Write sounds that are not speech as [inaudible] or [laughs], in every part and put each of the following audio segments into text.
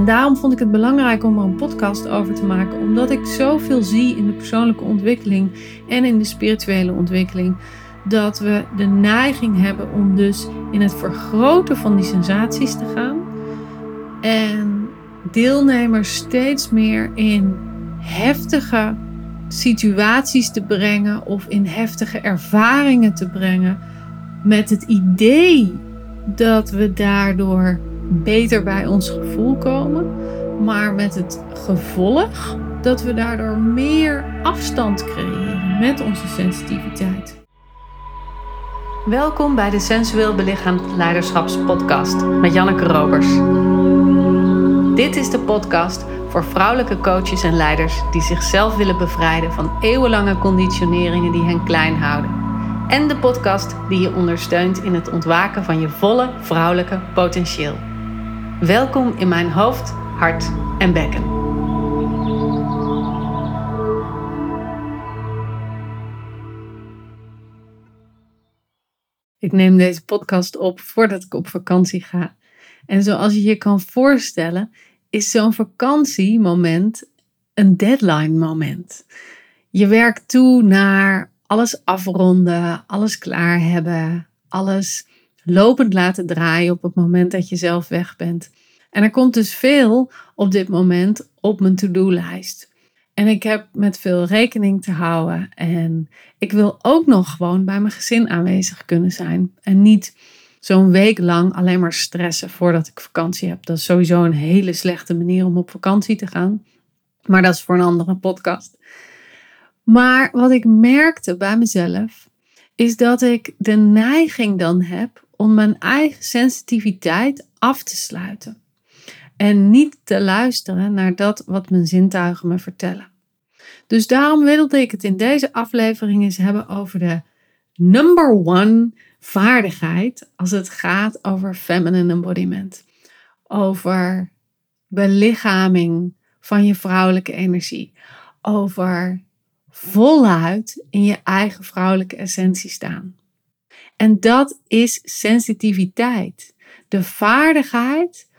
En daarom vond ik het belangrijk om er een podcast over te maken, omdat ik zoveel zie in de persoonlijke ontwikkeling en in de spirituele ontwikkeling, dat we de neiging hebben om dus in het vergroten van die sensaties te gaan en deelnemers steeds meer in heftige situaties te brengen of in heftige ervaringen te brengen met het idee dat we daardoor beter bij ons gevoel komen, maar met het gevolg dat we daardoor meer afstand creëren met onze sensitiviteit. Welkom bij de Sensueel Belichaamd Leiderschapspodcast met Janneke Robers. Dit is de podcast voor vrouwelijke coaches en leiders die zichzelf willen bevrijden van eeuwenlange conditioneringen die hen klein houden. En de podcast die je ondersteunt in het ontwaken van je volle vrouwelijke potentieel. Welkom in mijn hoofd, hart en bekken. Ik neem deze podcast op voordat ik op vakantie ga. En zoals je je kan voorstellen, is zo'n vakantiemoment een deadline moment. Je werkt toe naar alles afronden, alles klaar hebben, alles lopend laten draaien op het moment dat je zelf weg bent. En er komt dus veel op dit moment op mijn to-do-lijst. En ik heb met veel rekening te houden. En ik wil ook nog gewoon bij mijn gezin aanwezig kunnen zijn. En niet zo'n week lang alleen maar stressen voordat ik vakantie heb. Dat is sowieso een hele slechte manier om op vakantie te gaan. Maar dat is voor een andere podcast. Maar wat ik merkte bij mezelf, is dat ik de neiging dan heb om mijn eigen sensitiviteit af te sluiten. En niet te luisteren naar dat wat mijn zintuigen me vertellen. Dus daarom wilde ik het in deze aflevering eens hebben over de number one vaardigheid als het gaat over feminine embodiment. Over belichaming van je vrouwelijke energie. Over voluit in je eigen vrouwelijke essentie staan. En dat is sensitiviteit. De vaardigheid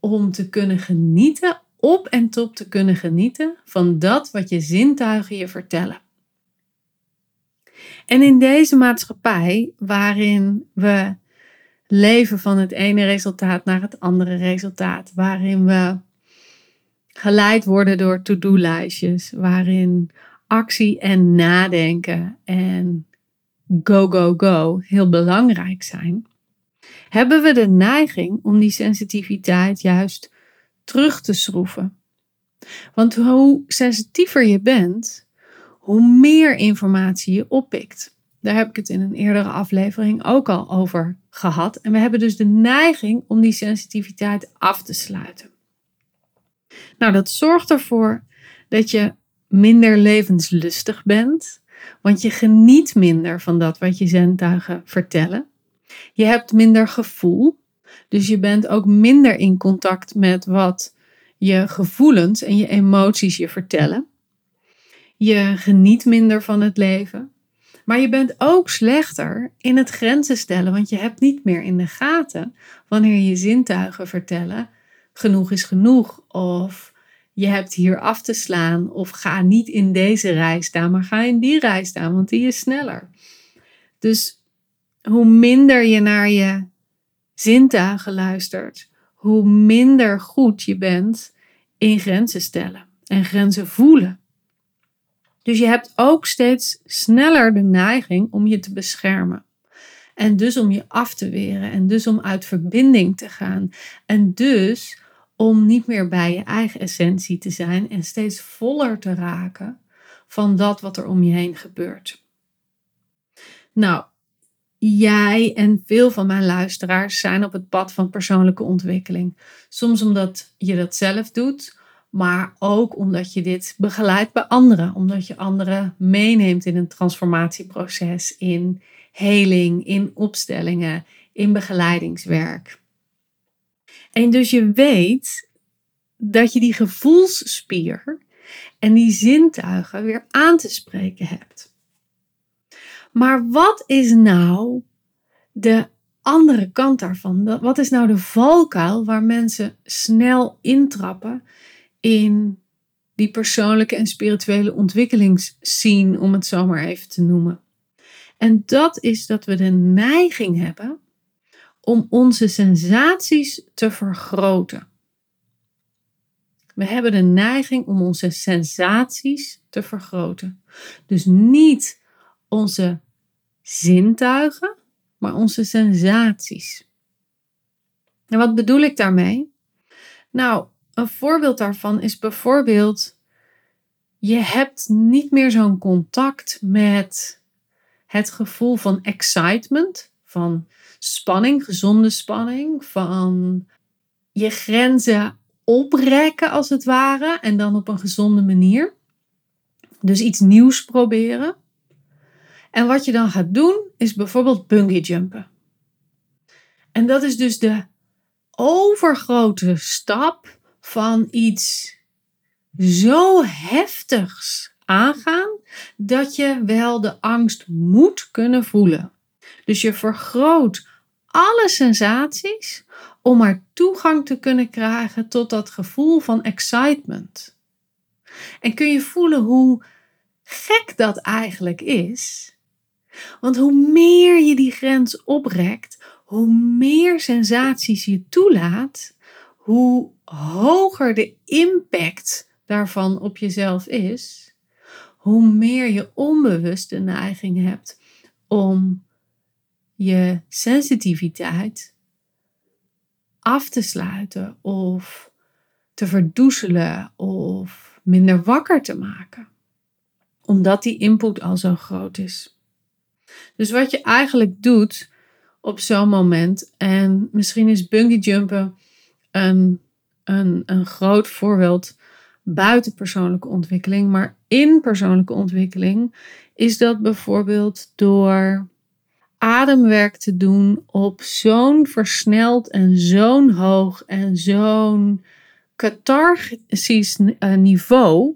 om te kunnen genieten, op en top te kunnen genieten van dat wat je zintuigen je vertellen. En in deze maatschappij, waarin we leven van het ene resultaat naar het andere resultaat, waarin we geleid worden door to-do-lijstjes, waarin actie en nadenken en go, go, go heel belangrijk zijn, hebben we de neiging om die sensitiviteit juist terug te schroeven. Want hoe sensitiever je bent, hoe meer informatie je oppikt. Daar heb ik het in een eerdere aflevering ook al over gehad. En we hebben dus de neiging om die sensitiviteit af te sluiten. Nou, dat zorgt ervoor dat je minder levenslustig bent, want je geniet minder van dat wat je zintuigen vertellen. Je hebt minder gevoel, dus je bent ook minder in contact met wat je gevoelens en je emoties je vertellen. Je geniet minder van het leven. Maar je bent ook slechter in het grenzen stellen, want je hebt niet meer in de gaten wanneer je zintuigen vertellen: genoeg is genoeg. Of je hebt hier af te slaan. Of ga niet in deze rij staan, maar ga in die rij staan, want die is sneller. Dus hoe minder je naar je zintuigen luistert, hoe minder goed je bent in grenzen stellen en grenzen voelen. Dus je hebt ook steeds sneller de neiging om je te beschermen. En dus om je af te weren. En dus om uit verbinding te gaan. En dus om niet meer bij je eigen essentie te zijn en steeds voller te raken van dat wat er om je heen gebeurt. Nou, jij en veel van mijn luisteraars zijn op het pad van persoonlijke ontwikkeling. Soms omdat je dat zelf doet, maar ook omdat je dit begeleidt bij anderen, omdat je anderen meeneemt in een transformatieproces, in heling, in opstellingen, in begeleidingswerk. En dus je weet dat je die gevoelsspier en die zintuigen weer aan te spreken hebt. Maar wat is nou de andere kant daarvan? Wat is nou de valkuil waar mensen snel intrappen in die persoonlijke en spirituele ontwikkelingsscene, om het zo maar even te noemen? En dat is dat we de neiging hebben om onze sensaties te vergroten. We hebben de neiging om onze sensaties te vergroten. Dus niet onze zintuigen, maar onze sensaties. En wat bedoel ik daarmee? Nou, een voorbeeld daarvan is bijvoorbeeld: je hebt niet meer zo'n contact met het gevoel van excitement, van spanning, gezonde spanning, van je grenzen oprekken als het ware en dan op een gezonde manier. Dus iets nieuws proberen. En wat je dan gaat doen is bijvoorbeeld bungee jumpen. En dat is dus de overgrote stap van iets zo heftigs aangaan dat je wel de angst moet kunnen voelen. Dus je vergroot alle sensaties om maar toegang te kunnen krijgen tot dat gevoel van excitement. En kun je voelen hoe gek dat eigenlijk is? Want hoe meer je die grens oprekt, hoe meer sensaties je toelaat, hoe hoger de impact daarvan op jezelf is, hoe meer je onbewust de neiging hebt om je sensitiviteit af te sluiten of te verdoezelen of minder wakker te maken. Omdat die input al zo groot is. Dus wat je eigenlijk doet op zo'n moment, en misschien is bungee jumpen een, een, een groot voorbeeld buiten persoonlijke ontwikkeling, maar in persoonlijke ontwikkeling is dat bijvoorbeeld door ademwerk te doen op zo'n versneld en zo'n hoog en zo'n catharsisch eh, niveau,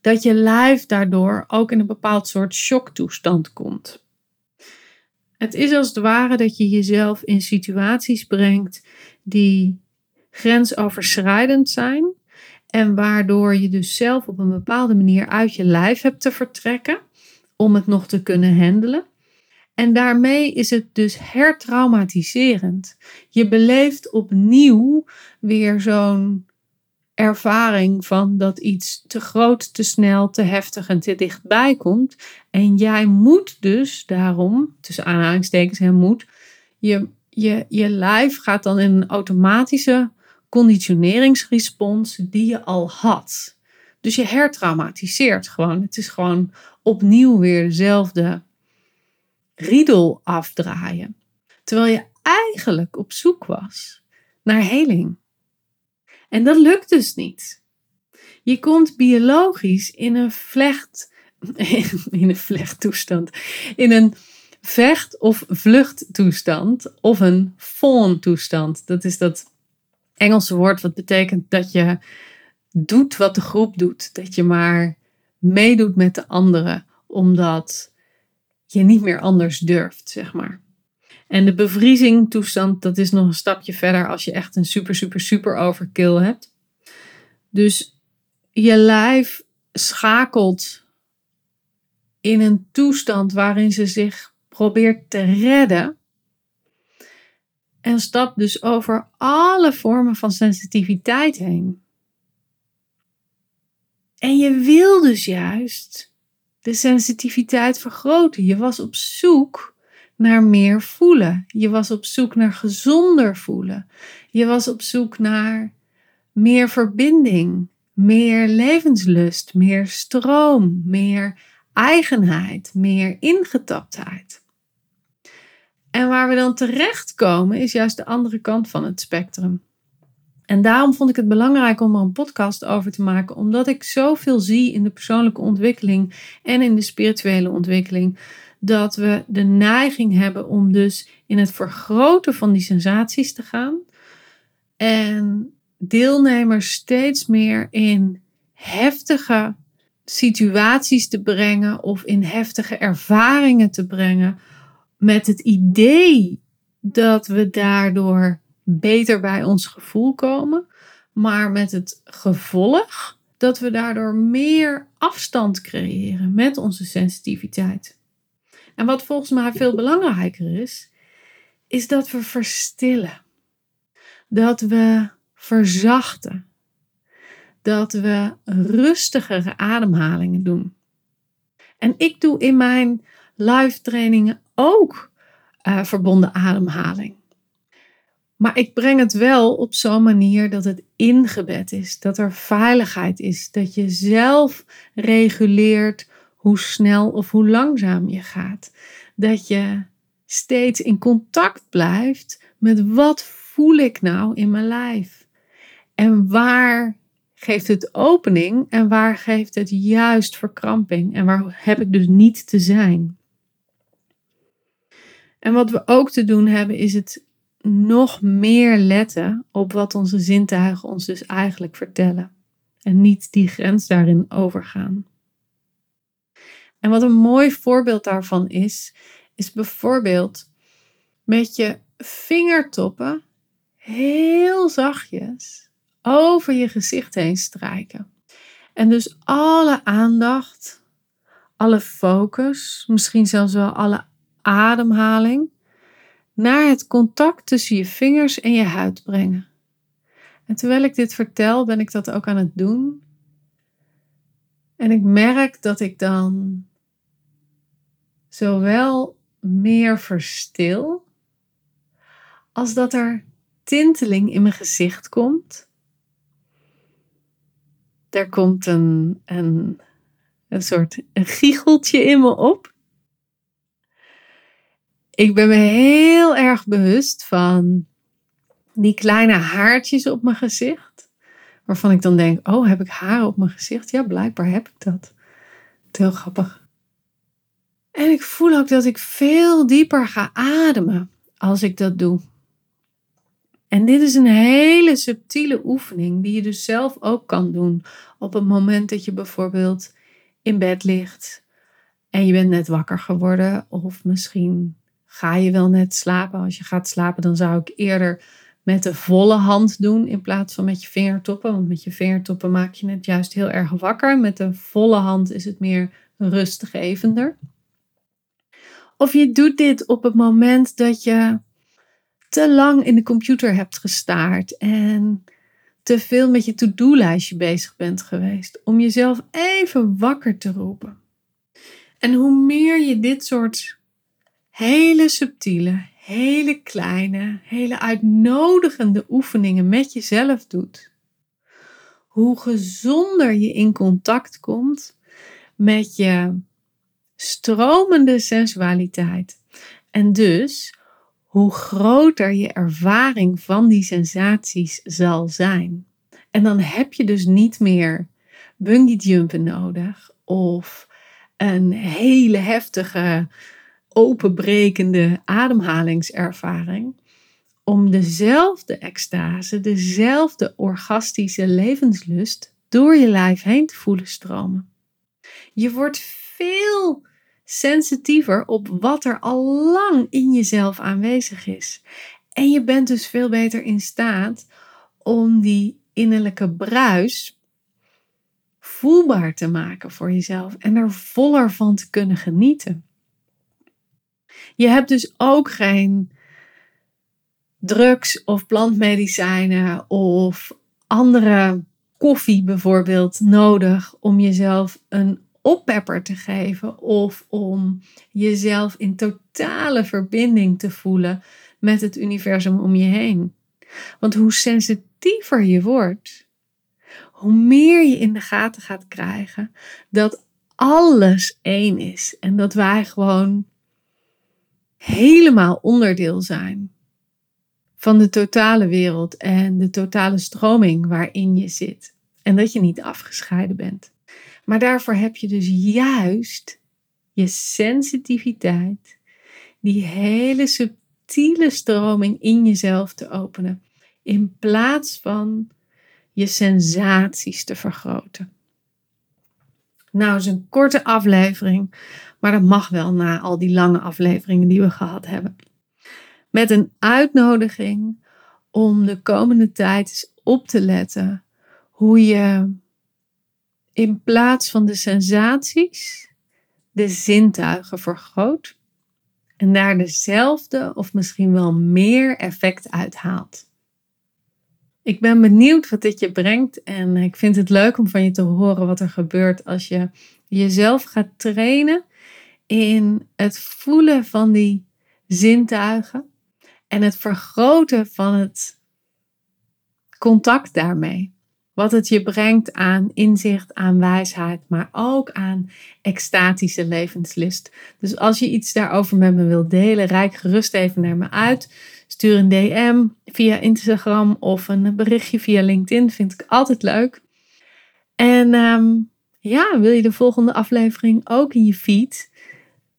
dat je lijf daardoor ook in een bepaald soort shocktoestand komt. Het is als het ware dat je jezelf in situaties brengt die grensoverschrijdend zijn en waardoor je dus zelf op een bepaalde manier uit je lijf hebt te vertrekken om het nog te kunnen handelen. En daarmee is het dus hertraumatiserend. Je beleeft opnieuw weer zo'n ervaring van dat iets te groot, te snel, te heftig en te dichtbij komt. En jij moet dus daarom, tussen aanhalingstekens, hè, moet, je, je, je lijf gaat dan in een automatische conditioneringsrespons die je al had. Dus je hertraumatiseert gewoon. Het is gewoon opnieuw weer dezelfde riedel afdraaien. Terwijl je eigenlijk op zoek was naar heling. En dat lukt dus niet. Je komt biologisch in een vlecht, [laughs] in een vlechttoestand, in een vecht- of vluchttoestand of een fawn-toestand. Dat is dat Engelse woord wat betekent dat je doet wat de groep doet. Dat je maar meedoet met de anderen, omdat je niet meer anders durft, zeg maar. En de bevriezing toestand, dat is nog een stapje verder als je echt een super, super, super overkill hebt. Dus je lijf schakelt in een toestand waarin ze zich probeert te redden. En stapt dus over alle vormen van sensitiviteit heen. En je wil dus juist de sensitiviteit vergroten. Je was op zoek naar meer voelen. Je was op zoek naar gezonder voelen. Je was op zoek naar meer verbinding, meer levenslust, meer stroom, meer eigenheid, meer ingetaptheid. En waar we dan terechtkomen is juist de andere kant van het spectrum. En daarom vond ik het belangrijk om er een podcast over te maken, omdat ik zoveel zie in de persoonlijke ontwikkeling en in de spirituele ontwikkeling, dat we de neiging hebben om dus in het vergroten van die sensaties te gaan. En deelnemers steeds meer in heftige situaties te brengen of in heftige ervaringen te brengen met het idee dat we daardoor beter bij ons gevoel komen, maar met het gevolg dat we daardoor meer afstand creëren met onze sensitiviteit. En wat volgens mij veel belangrijker is, is dat we verstillen. Dat we verzachten. Dat we rustigere ademhalingen doen. En ik doe in mijn live trainingen ook uh, verbonden ademhaling. Maar ik breng het wel op zo'n manier dat het ingebed is, dat er veiligheid is, dat je zelf reguleert hoe snel of hoe langzaam je gaat. Dat je steeds in contact blijft met wat voel ik nou in mijn lijf? En waar geeft het opening en waar geeft het juist verkramping? En waar heb ik dus niet te zijn? En wat we ook te doen hebben, is het nog meer letten op wat onze zintuigen ons dus eigenlijk vertellen. En niet die grens daarin overgaan. En wat een mooi voorbeeld daarvan is, is bijvoorbeeld met je vingertoppen heel zachtjes over je gezicht heen strijken. En dus alle aandacht, alle focus, misschien zelfs wel alle ademhaling naar het contact tussen je vingers en je huid brengen. En terwijl ik dit vertel, ben ik dat ook aan het doen. En ik merk dat ik dan zowel meer verstil, als dat er tinteling in mijn gezicht komt. Er komt een, een, een soort een giecheltje in me op. Ik ben me heel erg bewust van die kleine haartjes op mijn gezicht. Waarvan ik dan denk, oh, heb ik haar op mijn gezicht? Ja, blijkbaar heb ik dat. Heel grappig. En ik voel ook dat ik veel dieper ga ademen als ik dat doe. En dit is een hele subtiele oefening die je dus zelf ook kan doen op het moment dat je bijvoorbeeld in bed ligt en je bent net wakker geworden of misschien ga je wel net slapen. Als je gaat slapen dan zou ik eerder met de volle hand doen in plaats van met je vingertoppen, want met je vingertoppen maak je het juist heel erg wakker. Met de volle hand is het meer rustgevender. Of je doet dit op het moment dat je te lang in de computer hebt gestaard en te veel met je to-do-lijstje bezig bent geweest. Om jezelf even wakker te roepen. En hoe meer je dit soort hele subtiele, hele kleine, hele uitnodigende oefeningen met jezelf doet, hoe gezonder je in contact komt met je stromende sensualiteit. En dus hoe groter je ervaring van die sensaties zal zijn. En dan heb je dus niet meer bungee jumpen nodig of een hele heftige openbrekende ademhalingservaring om dezelfde extase, dezelfde orgastische levenslust door je lijf heen te voelen stromen. Je wordt veel sensitiever op wat er al lang in jezelf aanwezig is. En je bent dus veel beter in staat om die innerlijke bruis voelbaar te maken voor jezelf en er voller van te kunnen genieten. Je hebt dus ook geen drugs of plantmedicijnen of andere koffie bijvoorbeeld nodig om jezelf een oppepper te geven of om jezelf in totale verbinding te voelen met het universum om je heen. Want hoe sensitiever je wordt, hoe meer je in de gaten gaat krijgen dat alles één is en dat wij gewoon helemaal onderdeel zijn van de totale wereld en de totale stroming waarin je zit. En dat je niet afgescheiden bent. Maar daarvoor heb je dus juist je sensitiviteit, die hele subtiele stroming in jezelf te openen, in plaats van je sensaties te vergroten. Nou, is een korte aflevering, maar dat mag wel na al die lange afleveringen die we gehad hebben. Met een uitnodiging om de komende tijd eens op te letten hoe je in plaats van de sensaties de zintuigen vergroot en daar dezelfde of misschien wel meer effect uithaalt. Ik ben benieuwd wat dit je brengt en ik vind het leuk om van je te horen wat er gebeurt als je jezelf gaat trainen in het voelen van die zintuigen en het vergroten van het contact daarmee. Wat het je brengt aan inzicht, aan wijsheid, maar ook aan extatische levenslust. Dus als je iets daarover met me wilt delen, reik gerust even naar me uit. Stuur een DM via Instagram of een berichtje via LinkedIn. Vind ik altijd leuk. En ehm, ja, wil je de volgende aflevering ook in je feed?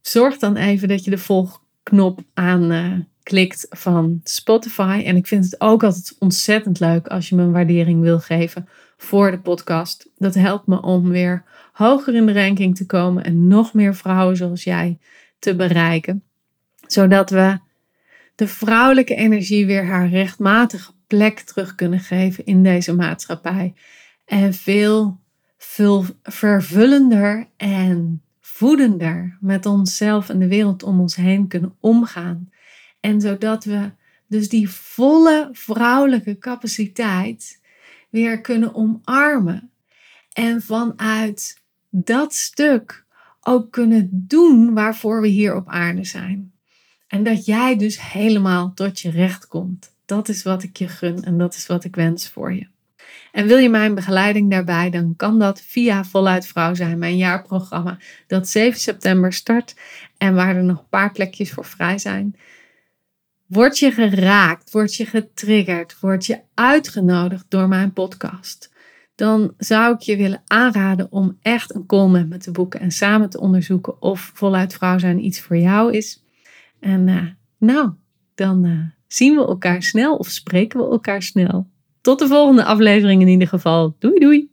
Zorg dan even dat je de volgknop aan uh, klikt van Spotify. En ik vind het ook altijd ontzettend leuk als je me een waardering wil geven voor de podcast. Dat helpt me om weer hoger in de ranking te komen en nog meer vrouwen zoals jij te bereiken. Zodat we de vrouwelijke energie weer haar rechtmatige plek terug kunnen geven in deze maatschappij. En veel, veel vervullender en voedender met onszelf en de wereld om ons heen kunnen omgaan. En zodat we dus die volle vrouwelijke capaciteit weer kunnen omarmen. En vanuit dat stuk ook kunnen doen waarvoor we hier op aarde zijn. En dat jij dus helemaal tot je recht komt. Dat is wat ik je gun en dat is wat ik wens voor je. En wil je mijn begeleiding daarbij, dan kan dat via Voluit Vrouw zijn, mijn jaarprogramma dat 7 september start en waar er nog een paar plekjes voor vrij zijn. Word je geraakt, word je getriggerd, word je uitgenodigd door mijn podcast, dan zou ik je willen aanraden om echt een call met me te boeken en samen te onderzoeken of voluit vrouw zijn iets voor jou is. En uh, nou, dan uh, zien we elkaar snel of spreken we elkaar snel. Tot de volgende aflevering in ieder geval. Doei doei!